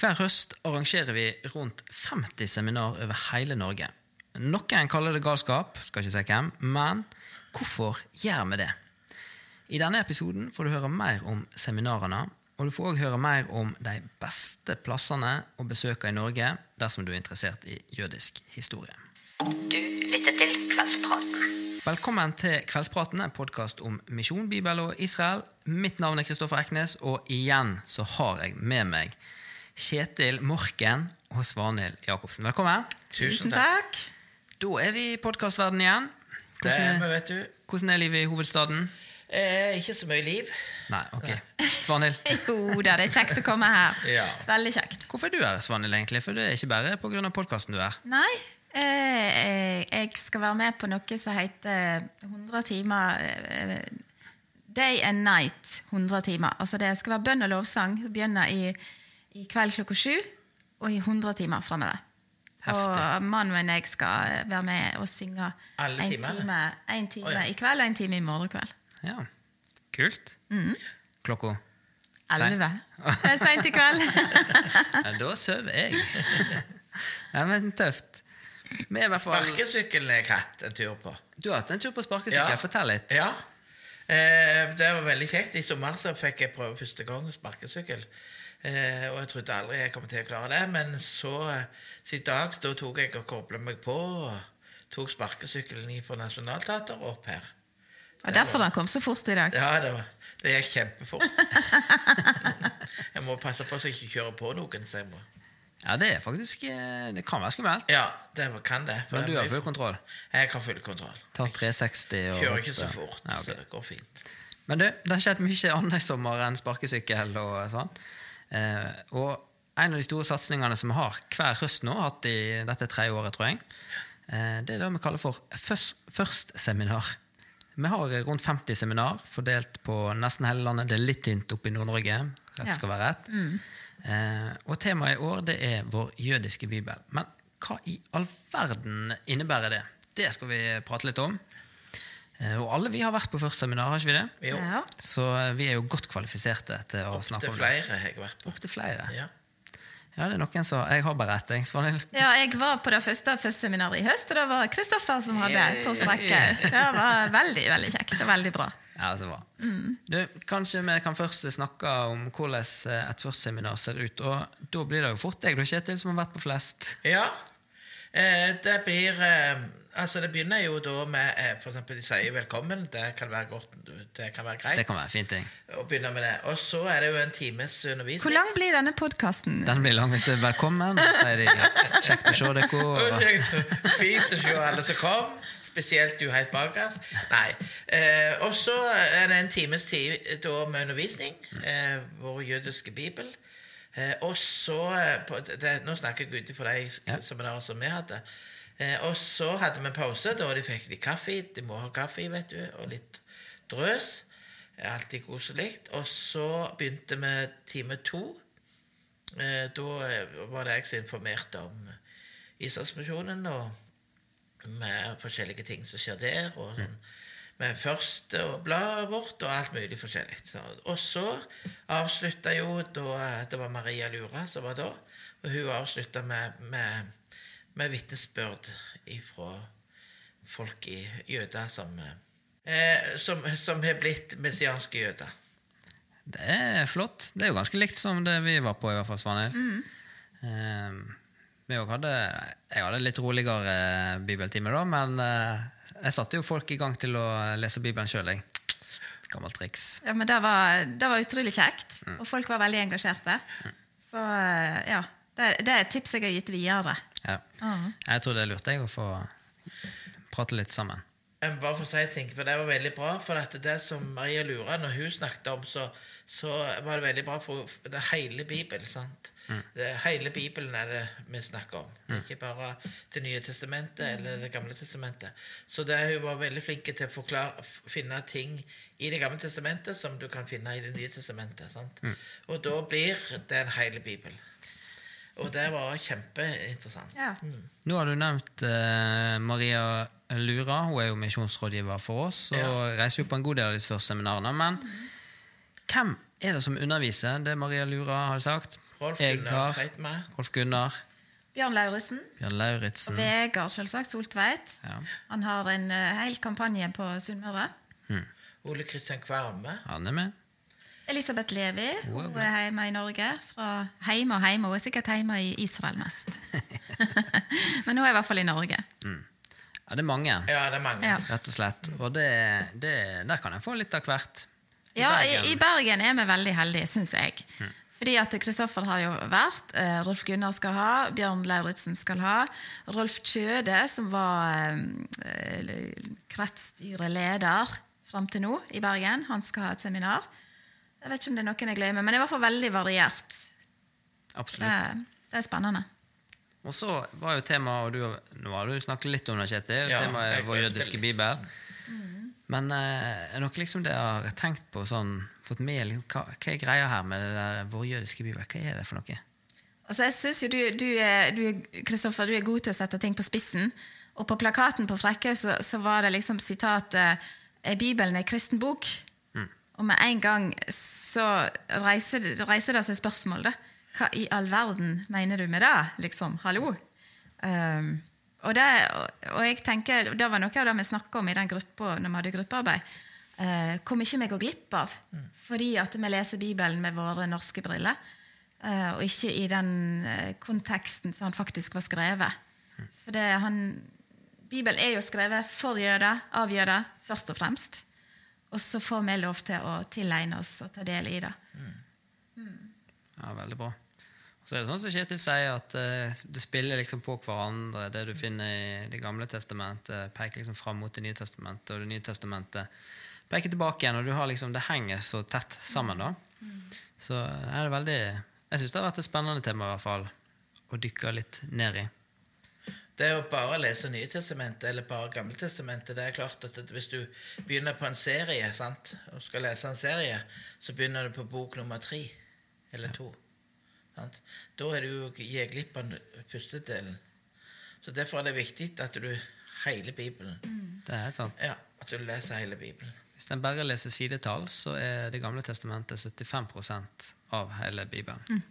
Hver høst arrangerer vi rundt 50 seminar over hele Norge. Noen kaller det galskap, skal ikke si hvem, men hvorfor gjør vi det? I denne episoden får du høre mer om seminarene, og du får òg høre mer om de beste plassene å besøke i Norge dersom du er interessert i jødisk historie. Du lytter til Kveldspraten. Velkommen til Kveldspraten, en podkast om misjon, Bibel og Israel. Mitt navn er Kristoffer Eknes, og igjen så har jeg med meg Kjetil Morken og Svanhild Jacobsen. Velkommen. Tusen takk. Da er vi i podkastverdenen igjen. Hvordan er det, Hvordan, vet du. hvordan er livet i hovedstaden? Eh, ikke så mye liv. Nei, ok. Svanhild, Jo da, det er kjekt å komme her. Ja. Veldig kjekt. hvorfor er du her, Svanhild, egentlig? For det er ikke bare pga. podkasten du er. Nei, eh, jeg skal være med på noe som heter 100 timer eh, Day and night 100 timer. Altså det skal være bønn og lovsang. Det begynner i, i kveld klokka sju og i 100 timer framover. Og mannen min og jeg skal være med og synge Alle en timer. time, en time oh, ja. i kveld og en time i morgen kveld. Ja, Kult. Klokka Elleve. Det er seint i kveld. ja, Da sover jeg. ja, men tøft. Sparkesykkelen har jeg hatt en tur på. Du har hatt en tur på sparkesykkel. Fortell litt. Ja. Eh, det var veldig kjekt. I sommer så fikk jeg prøve første gang sparkesykkel. Eh, og jeg trodde aldri jeg kom til å klare det, men så eh, i dag da tok jeg og kobla meg på og tok sparkesykkelen fra Nationaltheatret opp her. Og derfor den kom så fort i dag. Ja, det, var, det gikk kjempefort. jeg må passe på så jeg ikke kjører på noen. Så jeg må. Ja, det er faktisk eh, Det kan være skummelt. Ja, det kan det. Men du har full kontroll. Jeg har full kontroll. Tar 360 og Kjører ikke så fort, Ja, okay. så det går fint. Men du, det har skjedd mye annet i sommer enn sparkesykkel og sånn. Eh, og en av de store satsingene som vi har hver høst nå, hatt i dette tredje året, tror jeg, eh, det er det vi kaller for først, Først-seminar. Vi har rundt 50 seminar fordelt på nesten hele landet. Det er litt tynt oppe i Nord-Norge. Rett skal være rett. Eh, og temaet i år det er vår jødiske bibel. Men hva i all verden innebærer det? Det skal vi prate litt om. Eh, og alle vi har vært på første seminar, har ikke vi det? Jo, Ja. Så vi er jo godt kvalifiserte til å opp snakke om det. flere har jeg vært på. Opp til flere. Ja. Ja. det er noen som Jeg har bare ett, Ja, jeg var på det første førsteseminaret i høst, og det var Kristoffer som hadde på Frekkhaug. Det var veldig veldig kjekt og veldig bra. Ja, så bra. Du, kanskje vi kan først snakke om hvordan et et førstseminar ser ut. Og da blir det jo fort deg, Kjetil, som har vært på flest. ja. Eh, det blir eh, Altså, det begynner jo da med eh, For eksempel de sier velkommen. Det kan være godt, det kan være greit Det kan være fint, ting. Og begynne med det. Og så er det jo en times undervisning. Hvor lang blir denne podkasten? Den blir lang hvis det er velkommen. Så sier de 'kjekt å se dere'. Og. Fint å se alle som kom. Spesielt du helt bakerst. Nei. Eh, og så er det en times tid da med undervisning. Eh, vår jødiske bibel. Eh, og så eh, det, Nå snakker jeg ut ifra de Ja. seminarene som vi hadde. Eh, og så hadde vi pause. Da de fikk de kaffe. De må ha kaffe, vet du. Og litt drøs. Eh, Alltid koselig. Og så begynte vi time to. Eh, da var det jeg som informerte om Israelsmisjonen og med forskjellige ting som skjer der. og sånn, Med første og bladet vårt og alt mulig forskjellig. Så, og så avslutta jo da Det var Maria Lura som var da. Og hun avslutta med, med, med vitnesbyrd fra folk i jøder som eh, som, som har blitt messianske jøder. det er flott. Det er jo ganske likt som det vi var på, i hvert fall, Svanhild. Eh, vi også hadde, jeg hadde litt roligere bibeltime, da, men eh, jeg satte jo folk i gang til å lese Bibelen sjøl. Gammelt triks. Ja, men det var, det var utrolig kjekt, og folk var veldig engasjerte. Så eh, ja, det, det er et tips jeg har gitt videre. Ja. Mhm. Jeg tror det er lurt jeg, å få prate litt sammen. Jeg for å si ting, for Det var veldig bra. For at det som Maria Lura, når hun snakket om, så, så var det veldig bra for det er hele Bibelen. sant? Det, hele Bibelen er det vi snakker om. Er ikke bare Det nye testamentet eller Det gamle testamentet. Så det, hun var veldig flink til å forklare, finne ting i Det gamle testamentet som du kan finne i Det nye testamentet. sant? Og da blir det en hel bibel. Og det var kjempeinteressant. Ja. Nå har du nevnt eh, Maria Lura. Hun er jo misjonsrådgiver for oss og Ja. reiser jo på en god del av disse første seminarene. Men hvem er det som underviser? Det Maria Lura har sagt. Rolf Jeg Gunnar har- Rolf Gunnar, Bjørn Lauritzen. Bjørn Lauritzen. Vegard, selvsagt. Soltveit. Ja. Han har en uh, hel kampanje på Sunnmøre. Ole Kristian Kvarme. Han er med. Elisabeth Levi. Hun er hjemme i Norge. Fra hjemme og hjemme. Hun er sikkert hjemme i Israel mest. Men hun er i hvert fall i Norge. Ja, det er mange, Ja, det er mange. Ja. rett og slett. Og det, det, der kan en få litt av hvert. I Ja, Bergen. i, I Bergen er vi veldig heldige, syns jeg. Fordi at Kristoffer har jo vært, eh, Rolf Gunnar skal ha, Bjørn Lauritzen skal ha. Rolf Kjøde, som var eh, kretsstyreleder fram til nå i Bergen, han skal ha et seminar. Jeg vet ikke om det er noen jeg glemmer, men det er i hvert fall veldig variert. Absolutt. Det, det er spennende. Og så var jo temaet, og du, nå har du snakket litt om det, Kjetil, Ja, temaet vår jødiske bibel. Men eh, er noe liksom det jeg har tenkt på sånn, fått med, liksom, hva, hva er greia her med det der vår jødiske bibel? Hva er det for noe? Altså, jeg synes jo du, du, er, du, er- Kristoffer, du er god til å sette ting på spissen. Og på plakaten på Frekkhaug så, så var det liksom sitatet «Er Bibelen er kristen bok? Og med en gang så reiser, reiser det seg spørsmål. Da. Hva i all verden mener du med det? Liksom, hallo? Um, og, det, og, jeg tenker, Det var noe av det vi snakka om i den gruppa når vi hadde gruppearbeid. Uh, hvor mye vi går glipp av fordi at vi leser Bibelen med våre norske briller. Uh, og ikke i den uh, konteksten som han faktisk var skrevet. For det, han, Bibelen er jo skrevet for jøder, av jøder, først og fremst. Og så får vi lov til å tilegne oss og ta del i det. Ja, veldig bra. Så er det sånn som Kjetil sier, at uh, det spiller liksom på hverandre. Det du finner i Det gamle testamentet, peker liksom fram mot Det nye testamentet, og Det nye testamentet peker tilbake igjen. Og du har liksom, det henger så tett sammen, da. Så er det veldig Jeg syns det har vært et spennende tema, i hvert fall, å dykke litt ned i. Det å bare lese Nye testamentet eller bare Gammeltestamentet det er klart at Hvis du begynner på en serie sant, og skal lese en serie, så begynner du på bok nummer tre eller to. Sant? Da er du jo gir glipp av første delen. Så Derfor er det viktig at du hele Bibelen Det er sant. Ja, At du leser hele Bibelen. Hvis en bare leser sidetall, så er Det gamle testamentet 75% av hele Bibelen.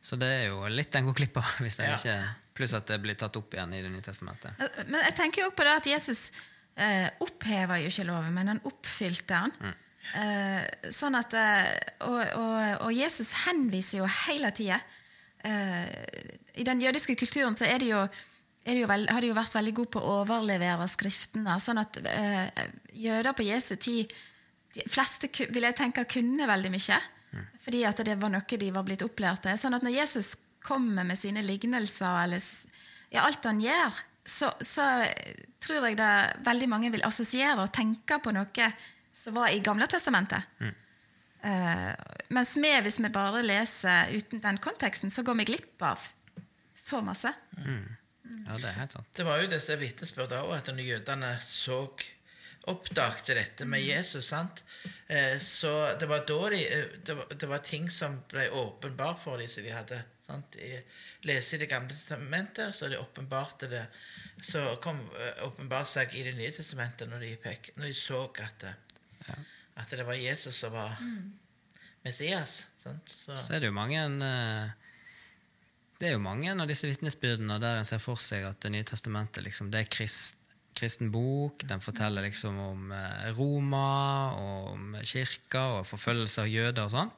Så det er jo litt en går glipp av, hvis den Ja. ikke Pluss at det blir tatt opp igjen i Det nye testamentet. Men men jeg tenker jo også på det at Jesus eh, oppheva jo ikke loven, men han oppfylte den. Eh, sånn at, eh, og, og, og Jesus henviser jo hele tida eh, I den jødiske kulturen så er det jo, er det jo vel, har de jo vært veldig gode på å overlevere skriftene. Sånn at eh, jøder på Jesu tid De fleste vil jeg tenke kunne veldig mye. Fordi at det var noe de var blitt opplært til. Sånn at når Jesus kommer med sine lignelser, eller ja, alt han gjør, så, så tror jeg det veldig mange vil assosiere og tenke på noe som var i Gamle testamentet. Eh, mens vi, hvis vi bare leser uten den konteksten, så går vi glipp av så masse. Ja, det er helt sant. Det var jo disse vitnesbyrdene òg, at jødene så oppdagte dette med Jesus, sant? Eh, så det var da de eh, det var, det var ting som ble åpenbart for dem, som de hadde sant? I, lese i Det gamle testamentet, så de åpenbarte det. Så kom eh, åpenbart seg i Det nye testamentet når de, pek, når de så at det, at det var Jesus som var Messias. Sant? Så, Så er det jo mange eh, Det er jo mange av disse vitnesbyrdene der en ser for seg at Det nye testamentet liksom, det er krist, kristen bok. Den forteller liksom om eh, Roma og om kirka og forfølgelse av jøder og sånn.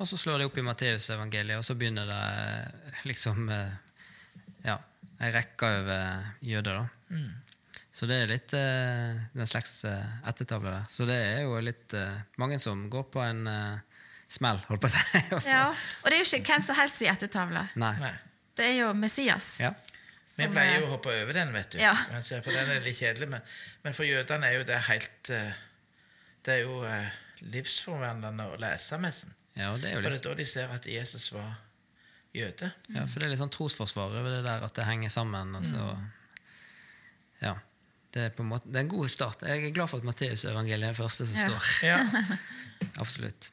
Og så slår de opp i Matteusevangeliet, og så begynner det eh, liksom eh, Ja, ei rekke over jøder, da. Så det er litt den en slags ettertavle der. Så det er jo litt mange som går på en smell, holdt på å si. Ja, og det er jo ikke hvem som helst i ettertavla. Nei. nei. Det er jo Messias. Ja. Vi pleier eh, jo å hoppe over den, vet du. Ja. For den er litt kjedelig, men, men for jødene er jo det helt eh, Det er jo eh, livsforvandlende å lese messen. Ja, og det er jo For det er da de ser at Jesus var jøde. ja, for det er litt sånn trosforsvar over det der at det henger sammen. Altså. Mm. ja, det er på en måte Det er en god start. Jeg er glad for at Matteusevangeliet er det første som Ja. står. Ja. Absolutt.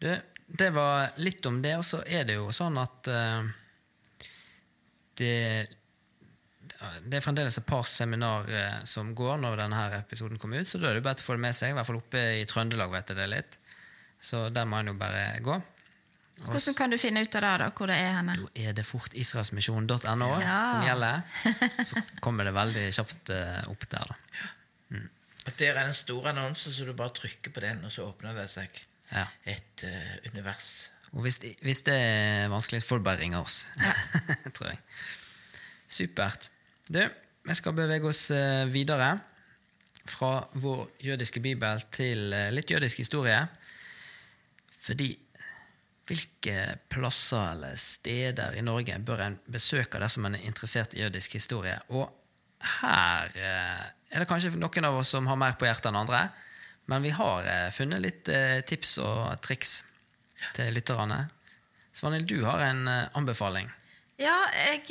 Du, det var litt om det, og så er det jo sånn at uh, det det er fremdeles et par seminar eh, som går når denne episoden kommer ut, så da er det bare til å få det med seg. I hvert fall oppe i Trøndelag vet jeg det litt. Så der må en jo bare gå. Hvordan kan du finne ut av det, da, hvor det er henne? Da er det fort israelsmisjon.no Ja. som gjelder. Så kommer det veldig kjapt eh, opp der, da. Og Der er en stor annonse, så du bare trykker på den, og så åpner det seg Ja. et uh, univers. Og hvis, hvis det er vanskelig, får du bare ringe oss. Tror jeg. Supert. Du, vi skal bevege oss eh, videre fra vår jødiske bibel til eh, litt jødisk historie. Fordi hvilke plasser eller steder i Norge bør en besøke dersom en er interessert i jødisk historie? Og her eh, er det kanskje noen av oss som har mer på hjertet enn andre. Men vi har funnet litt tips og triks til lytterne. Svanhild, du har en anbefaling. Ja, jeg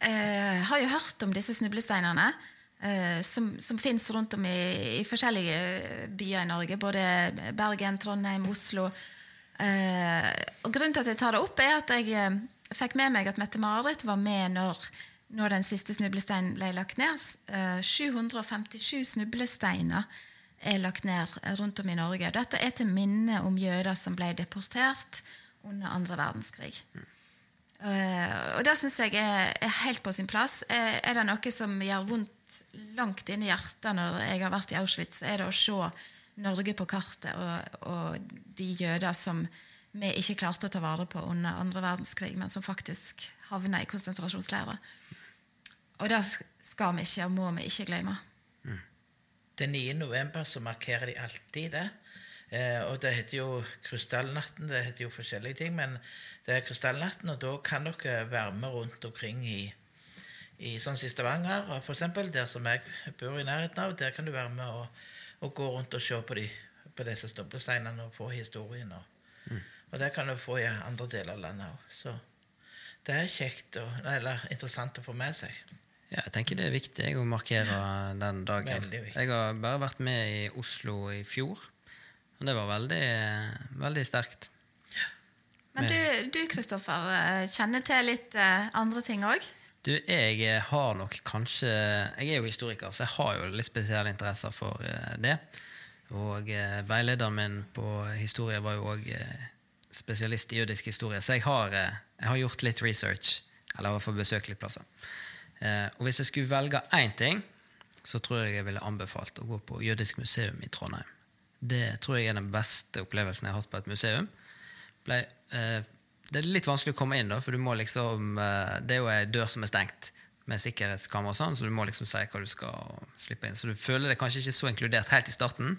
eh, eh, har jo hørt om disse snublesteinene. eh, som, som fins rundt om i, i forskjellige eh, byer i Norge. Både Bergen, Trondheim, Oslo. Eh, og Grunnen til at jeg tar det opp, er at jeg eh, fikk med meg at Mette-Marit var med når, når den siste snublesteinen ble lagt ned. Eh, 757 snublesteiner er lagt ned rundt om i Norge. Dette er til minne om jøder som ble deportert under andre verdenskrig. Eh, og det syns jeg er, helt på sin plass. Eh, er det noe som gjør vondt langt inn i hjertet når jeg har vært i Auschwitz, er det å se Norge på kartet og, og de jøder som vi ikke klarte å ta vare på under andre verdenskrig, men som faktisk havna i konsentrasjonsleirer. Og det skal vi ikke og må vi ikke glemme. Den 9. november så markerer de alltid det. Eh, og det heter jo Krystallnatten. Det heter jo forskjellige ting, men det er Krystallnatten, og da kan dere være med rundt omkring i, i sånn som i Stavanger, eksempel, der som jeg bor i nærheten av. Der kan du være med og, og gå rundt og se på, de, på disse snublesteinene og få historien. Og, og det kan du få i andre deler av landet òg. Så det er kjekt og, eller interessant å få med seg. Ja, jeg tenker det er viktig jeg, å markere den dagen. Jeg har bare vært med i Oslo i fjor, og det var veldig, veldig sterkt. Men du, du Kristoffer, eh, kjenner til litt eh, andre ting òg? Du, jeg eh, har nok kanskje Jeg er jo historiker, så jeg har jo litt spesielle interesser for det. Og veilederen min på historie var jo òg spesialist i jødisk historie, så jeg har, jeg har gjort litt research. Eller i hvert fall besøkt litt plasser. Og hvis jeg skulle velge én ting, så tror jeg jeg ville anbefalt å gå på Jødisk museum i Trondheim. Det tror jeg er den beste opplevelsen jeg har hatt på et museum. Ble, eh, det er litt vanskelig å komme inn, da, for liksom, eh, det er jo ei dør som er stengt med sikkerhetskamera, og sånn, så du må liksom si hva du skal slippe inn. Så du føler deg kanskje ikke så inkludert helt i starten.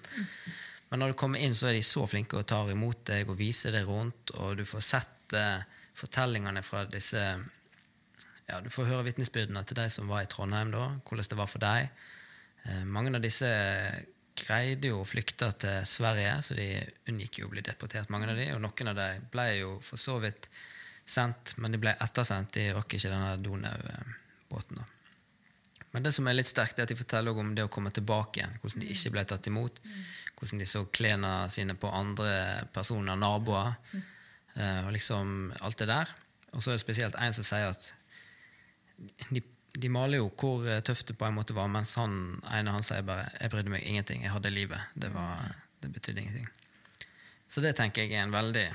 Men når du kommer inn, så er de så flinke og tar imot deg og viser deg rundt, og du får sett eh, fortellingene fra disse ja, Du får høre vitnesbyrdene til de som var i Trondheim da, hvordan det var for deg. Eh, mange av disse greide jo å flykte til Sverige, så de unngikk jo å bli deportert, mange av de, og noen av de ble jo for så vidt sendt, men de ble ettersendt. De rakk ikke denne Donau-båten. da. Men det som er litt sterkt, er at de forteller om det å komme tilbake igjen. Hvordan de ikke ble tatt imot. Hvordan de så klærne sine på andre personer, naboer. eh, Og liksom alt det der. Og så er det spesielt en som sier at de, de maler jo hvor eh, tøft det på en måte var, mens han ene han sier bare 'jeg brydde meg ingenting, jeg hadde livet'. Det, var, det betydde ingenting. Så det tenker jeg er en veldig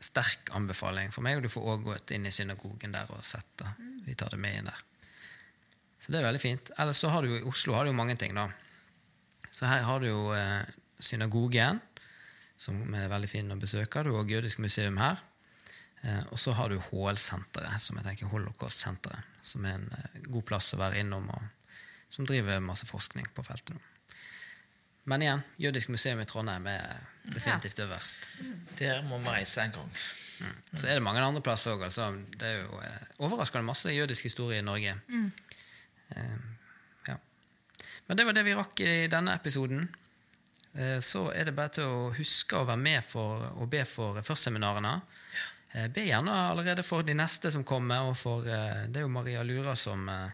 sterk anbefaling for meg. Og du får òg gått inn i synagogen der og sett det. De tar det med inn der. Så det er veldig fint. Ellers så har du i Oslo har du jo mange ting, da. Så her har du jo eh, synagogen, som er veldig fin å besøke. Du har Jødisk museum her. Eh, og så har du HL-senteret, som jeg tenker Holocaust-senteret, som er en eh, god plass å være innom, og som driver masse forskning på feltet. nå. Men igjen, Jødisk museum i Trondheim er definitivt øverst. Der må vi reise en gang. Så er det mange andre plasser òg. Altså. Det er jo eh, overraskende masse jødisk historie i Norge. Eh, ja. Men det var det vi rakk i denne episoden. Eh, så er det bare til å huske å være med for å be for førstseminarene. Eh, be gjerne allerede for de neste som kommer, og for eh, Det er jo Maria Lura som, eh,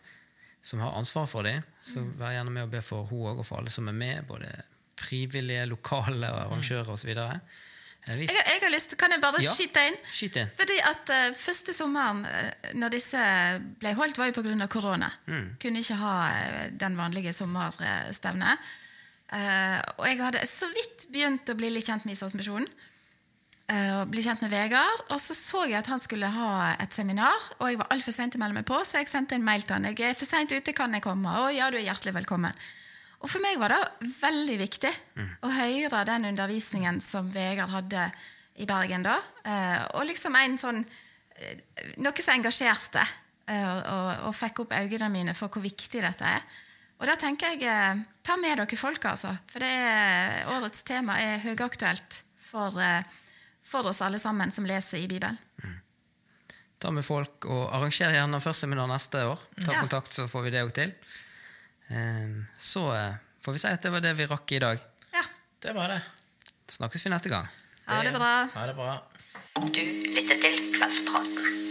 som har ansvar for dem. Så vær gjerne med og be for hun òg, og for alle som er med. Både frivillige, lokale arrangører osv. Eh, Jeg, jeg har lyst, Kan jeg bare Ja. skyte inn? Skyte inn. Fordi at uh, Første sommeren eh, når disse ble holdt, var jo pga. korona. Mm. Kunne ikke ha eh, den vanlige sommerstevnet. Uh, og jeg hadde så vidt begynt å bli litt kjent med Israelsmisjonen. Eh, og bli kjent med Vegard. Og så så jeg at han skulle ha et seminar, og jeg var altfor sein til å melde meg på, så jeg sendte en mail til han. 'Jeg er for seint ute, kan jeg komme?' 'Å ja, du er hjertelig velkommen'. Og for meg var det veldig viktig å høre den undervisningen som Vegard hadde i Bergen da. Eh, og liksom en sånn eh, Noe som engasjerte, og, og, og fikk opp øynene mine for hvor viktig dette er. Og da tenker jeg ta med dere folket, altså. For det er, årets tema er høyaktuelt for, for oss alle sammen som leser i Bibelen. Ta med folk og arranger gjerne første seminar neste år. Ta Ja. kontakt, så får vi det òg til. Ehm, Så eh, får vi si at det var det vi rakk i dag. Ja, Det var det. Snakkes vi neste gang. ha det bra. Ha det bra. Du lytter til Kveldspraten.